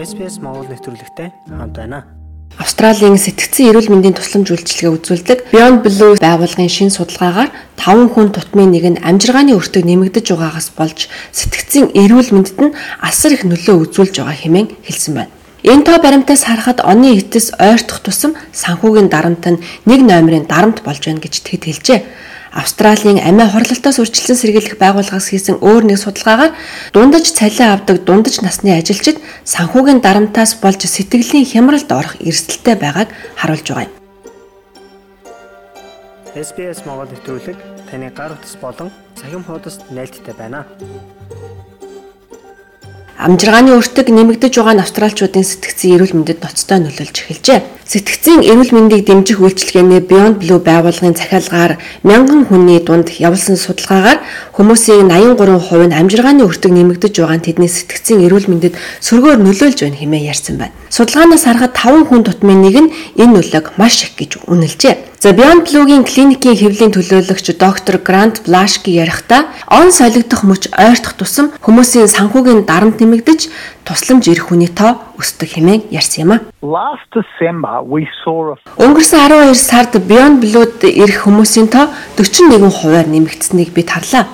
SPS Монгол нэвтрүүлэгтэй хамт байна. Австралийн сэтгцэн эрүүл мэндийн тусламж үйлчилгээ үзүүлдэг Beyond Blue байгууллагын шинэ судалгаагаар 5 хүн тутмын нэг нь амжиргааны өртөг нэмэгдэж байгаагаас болж сэтгцэн эрүүл мэндэд нь асар их нөлөө үзүүлж байгаа хэмээн хэлсэн байна. Энэ тоо баримтаас харахад оны эцэс ойртох тусам санхүүгийн дарамт нь нэг номерын дарамт болж байна гэж тэд хэлжээ. Австралийн амиа хорлолтоос үржилсэн сэргийлэх байгууллагаас хийсэн өөр нэг судалгаагаар дундаж цалин авдаг дундаж насны ажилчид санхүүгийн дарамтаас болж сэтгэлийн хямралд орох эрсдэлтэй байгааг харуулж байгаа юм. SBS Монгол нэвтрүүлэг таны гар утас болон цахим хуудасд нийлдэхтэй байна. Амжиргааны өртөг нэмэгдэж байгаа нь австралчуудын сэтгцэн эрүүл мэндэд ноцтой нөлөөлж эхэлжээ. Сэтгцийн эрүүл мэндийг дэмжих үйлчилгээний Beyond Blue байгууллагын захиалгаар мянган хүний дунд явуулсан судалгаагаар хүмүүсийн 83% нь амжиргааны өртөг нэмэгдэж байгаа нь тэдний сэтгцийн эрүүл мэндэд сөргөөр нөлөөлж байна хэмээн ярьсан байна. Судалгаанаас харахад 5 хүн тутмын нэг нь энэ нөлөөг маш их гэж үнэлжээ. За Beyond Blue-гийн клиникийн хэвлийн төлөөлөгч доктор Грант Блашки ярихдаа он солигдох мөч ойртох тусам хүмүүсийн санхүүгийн дарамт нэмэгдэж тусламж ирэх хүний тоо өсдөг хэмээн ярьсан юм а. Өнгөрсөн 12 сард Beyond Blue-д ирэх хүмүүсийн тоо 41 хувиар нэмэгдсэнийг бид харлаа.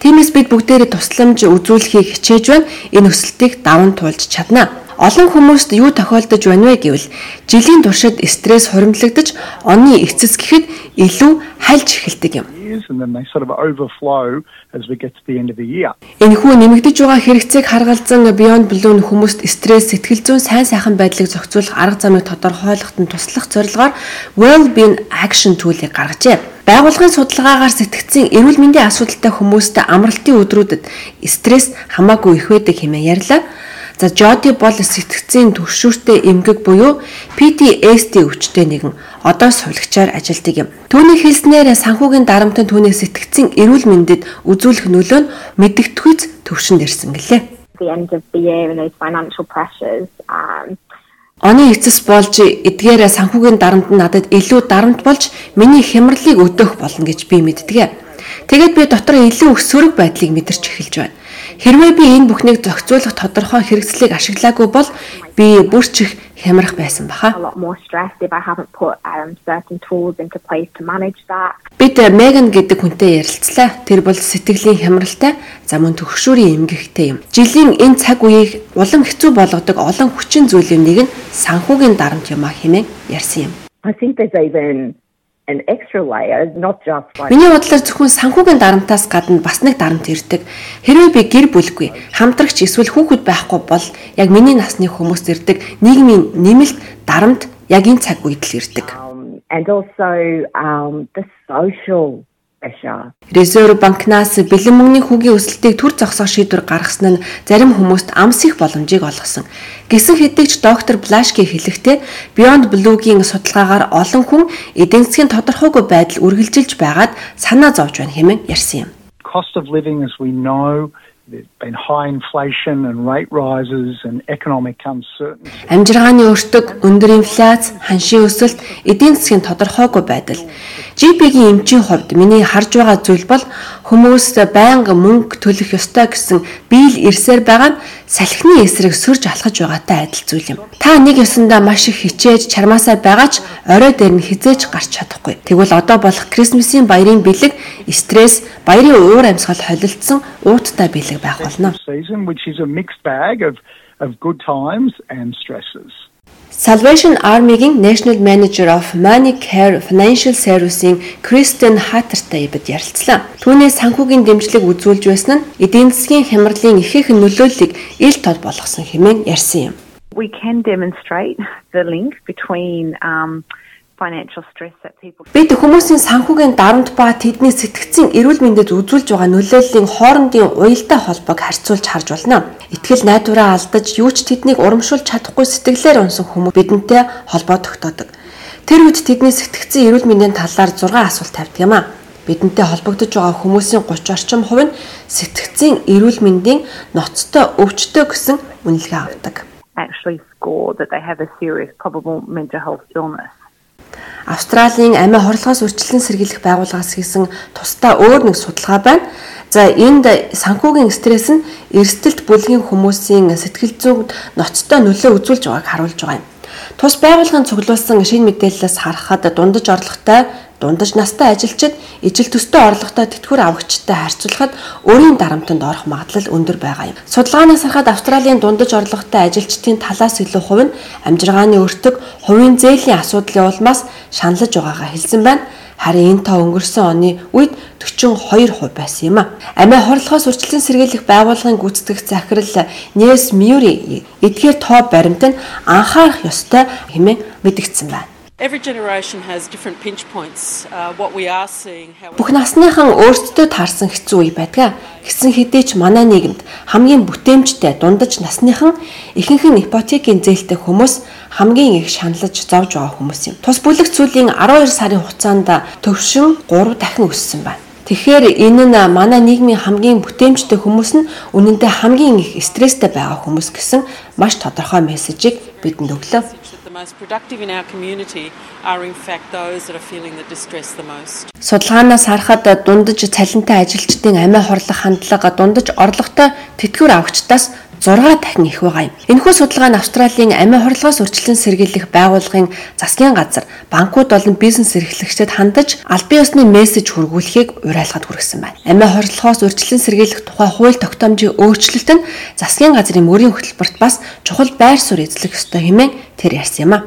Тиймээс бид бүгдээрээ тусламж үзүүлэхийг хичээж байна. Энэ өсөлтийг даван туулж чадна. Олон хүмүүст юу тохиолдож байна вэ гэвэл жилийн туршид стресс хуримтлагдаж оны эцэс гэхэд илүү хальж эхэлдэг юм. Энэхүү нэмэгдэж байгаа хэрэгцээг харгалзан Beyond Blue нь хүмүүст стресс, сэтгэл зүйн сайн сайхан байдлыг зохицуулах арга замыг тодорхойлоход нь туслах зорилгоор Well-being Action Tool-ыг гаргажээ. Байгууллагын судалгаагаар сэтгцийн эрүүл мэндийн асуудалтай хүмүүст амралтын өдрүүдэд стресс хамаагүй их байдаг хэмээн ярьлаа. За Жоди бол сэтгцийн төвшүүртэй эмгэг буюу PTSD өвчтэй нэгэн одоо сувлагчаар ажилдаг юм. Түүний хэлснээр санхүүгийн дарамтын түүний сэтгцийн эрүүл мэндэд үзүүлэх нөлөө нь мэддэхүйц төвшөнд ирсэн гэлээ. the end of the year and those financial pressures um Оны эцэс болж эдгээр санхүүгийн дарамт нь надад илүү дарамт болж миний хямралыг өдөөх болно гэж би мэддэг. Тэгээд би дотор илүү сөрөг байдлыг мэдэрч эхэлж байна. Хэрвээ би энэ бүхнийг зохицуулах тодорхой хэрэгслийг ашиглаагүй бол би бүрч их хямрах байсан баха. um. Бид Меган гэдэг хүнтэй ярилцлаа. Тэр бол сэтгэлийн хямралтай, за мөн төгшүүрийн эмгэгтэй юм. Жилийн энэ цаг үеийг улам хэцүү болгодог олон хүчин зүйлийн нэг нь санхүүгийн дарамт юм а хэмээн ярьсан юм. I think there's even an extra layer, not just like Миний бодлоор зөвхөн санхүүгийн дарамтаас гадна бас нэг дарамт ирдэг. Хэрвээ би гэр бүлгүй, хамтрагч эсвэл хүүхэд байхгүй бол яг миний насны хүмүүс ирдэг нийгмийн нэмэлт дарамт яг энэ цаг үед л ирдэг. um, and also um, the social pressure. Резерв банкнаас бэлэн мөнгөний хүүгийн өсөлтийг төр зогсоох шийдвэр гаргасан нь зарим хүмүүст амс их боломжийг олгосон. Гэсэн хэдий ч доктор Блашки хэлэхдээ Beyond Blue-гийн судалгаагаар олон хүн эдийн засгийн тодорхойгүй байдал үргэлжилж байгаад санаа зовж байна хэмээн ярьсан юм. Cost of living, as we know, there's been high inflation and rate rises and economic uncertainty. Амжиргааны өртөг, өндөр инфляц, ханшийн өсөлт, эдийн засгийн тодорхойгүй байдал. GP-гийн эмчийн хувьд миний харж байгаа зүйл бол хүмүүс байнга мөнгө төлөх ёстой гэсэн биел ирсээр байгаа нь салхины эсрэг сөрж алхаж байгаатай адил зүйл юм. Та нэг ёсондоо маш их хичээж чармаасаа байгаа ч орой дээр нь хизээж гарч чадахгүй. Тэгвэл одоо болох Крисмсийн баярын бэлэг стресс, баярын уур амьсгал холилдсон ууттай бэлэг байх болно. Season, which is a mixed bag of, of good times and stresses. Salvation Army-гийн National Manager of Money Care Financial Service-ийн Kristen Hatterтай бид ярилцлаа. Түүний санхүүгийн дэмжлэг үзүүлж байсан нь эдийн засгийн хямралын ихээхэн нөлөөллийг ил тод болгосон хэмээн ярьсан юм. we can demonstrate the link between um, financial stress that people Бид хүмүүсийн санхүүгийн дарамт ба тэдний сэтгцийн эрүүл мэндэд үзүүлж байгаа нөлөөллийн хоорондын уялдаа холбоог харьцуулж харж болно. Итгэл найдвараа алдаж юу ч тэднийг урамшуулж чадахгүй сэтгэлээр унсан хүмүүс бидэнтэй холбоо тогтоодог. Тэр үед тэдний сэтгцийн эрүүл мэндийн талаар 6 асуулт тавьдаг юм а. Бидэнтэй холбогдож байгаа хүмүүсийн 30 орчим хувь нь сэтгцийн эрүүл мэндийн ноцтой өвчтөй гэсэн үнэлгээ авдаг. actually score that they have a serious probable mental health illness. Австралийн амиа хорлохоос үржилэн сэргийлэх байгууллагаас хийсэн тусдаа өөр нэг судалгаа байна. За энд санхүүгийн стресс нь эрсдэлт бүлгийн хүмүүсийн сэтгэл зүйд ноцтой нөлөө үзүүлж байгааг харуулж байгаа юм. Тус байгууллагын цуглуулсан шинэ мэдээлэлээс харахад дундаж орлоготой дундаж настай ажилчид ижил төстэй орлоготой тэтгэвэр авагчтай харьцуулахад өөрийн дарамтанд орох магадлал өндөр байгаа юм. Судалгаанаас харахад Австралийн дундаж орлоготой ажилчдын талаас илүү хувь нь амжиргааны өртөг, хувийн зээлийн асуудлын улмаас шаналж байгаагаа хэлсэн байна. Харин энэ тоо өнгөрсөн оны үед 42% байсан юм а. Амиа хорлохоос үржилтэн сэргийлэх байгууллагын гүйцэтгэх захирал Нес Мюри эдгээр тоо баримт нь анхаарах ёстой хэмээн мэдгдсэн байна. Uh, Бүх насныхан өөрсдөө таарсан хэцүү үе байдаг. Гэсэн хэдий ч манай нийгэмд хамгийн бүтээмжтэй дундаж насныхан ихэнх нь ипотекийн зээлтэй хүмүүс хамгийн их шаналж зовж байгаа хүмүүс юм. Тус бүлэг цүлийн 12 сарын хугацаанд төвшин 3 дахин өссөн байна. Тэгэхээр энэ нь манай нийгмийн хамгийн бүтээмжтэй хүмүүс нь үнэндээ хамгийн их стресстэй байгаа хүмүүс гэсэн маш тодорхой мессежийг бидэнд өглөө. The most productive in our community are in fact those that are feeling the distress the most. Судалгаанаас харахад дундаж цалинтай ажилчдын амиа хорлох хандлага дундаж орлоготой тэтгэвэр авагчдаас 6 дахин их байгаа юм. Энэхүү судалгаа нь Австралийн амиа хорлогоос урьдчилан сэргийлэх байгууллагын засгийн газар банкуд болон бизнес эрхлэгчдэд хандаж албан ёсны мессеж хүргүүлэхийг уриалгад хүргэсэн байна. Амиа хорлохоос урьдчилан сэргийлэх тухай хууль тогтоомжийн өөрчлөлт нь засгийн газрын мөрийн хөтөлбөрт бас чухал байр суурь эзлэх ёстой хэмээн тэр ярьсан юм а.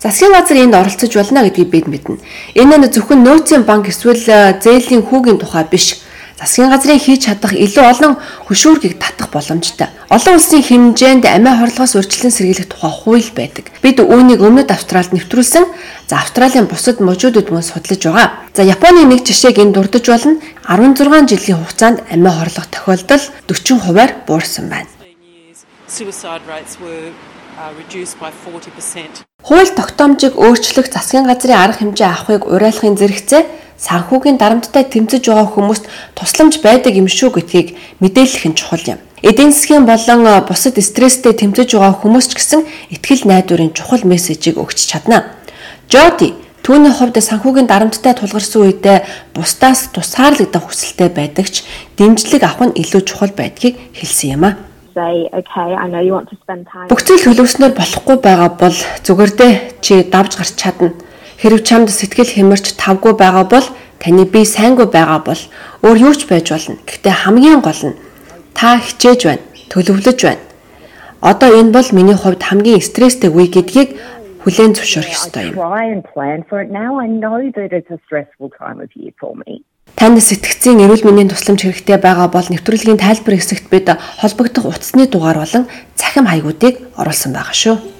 Засгийн газар энд оролцож болно гэдгийг бид мэднэ. Энэ нь зөвхөн нөөцийн банк эсвэл зээлийн хүүгийн тухай биш. Засгийн газрын хийж чадах илүү олон хөшүүргийг татах боломжтой. Олон улсын хэмжээнд амиа хорлохоос урьдчилан сэргийлэх тухай хууль байдаг. Бид үүнийг өмнөд Австралид нэвтрүүлсэн. За Австралийн бусад мужуудад мөн судлаж байгаа. За Японы нэг жишээг энд дурдж болно. 16 жилийн хугацаанд амиа хорлох тохиолдол 40%-аар буурсан байна. 15 years. Suicide rates were uh, reduced by 40%. Хууль тогтоомжийг өөрчлөх засгийн газрын арга хэмжээ авахыг уриалахын зэрэгцээ санхүүгийн дарамттай тэмцэж байгаа хүмүүст тусламж байдаг юм шүү гэдгийг мэдээлэх нь чухал юм. Эдийн засгийн болон э, бусад стресстэй тэмцэж байгаа хүмүүс ч гэсэн ихтгэл найдварын чухал мессежийг өгч чадна. Жоди Түүний хувьд санхүүгийн дарамттай тулгарсан үедээ бусдаас тусгаарлагдах хүсэлтэй байдаг ч дэмжлэг авах нь илүү чухал байдгийг хэлсэн юм а. Бүх зүйл хөлөвснөр болохгүй байгаа бол зүгээрдээ чи давж гарч чадна. Хэрв чамд сэтгэл хэмэрч тавгүй байгаа бол таны бие сайнгүй байгаа бол өөр юу ч байж болно. Гэхдээ хамгийн гол нь та хичээж байна, төлөвлөж байна. Одоо энэ бол миний хувьд хамгийн стресстэй үе гэдгийг хүлээн зөвшөөрөх ёстой юм. Танд сэтгцийн эрүүл мэндийн тусламж хэрэгтэй байгаа бол нэвтрүүлгийн тайлбар хэсэгт бид холбогдох утасны дугаар болон цахим хаягуудыг оруулсан байгаа шүү.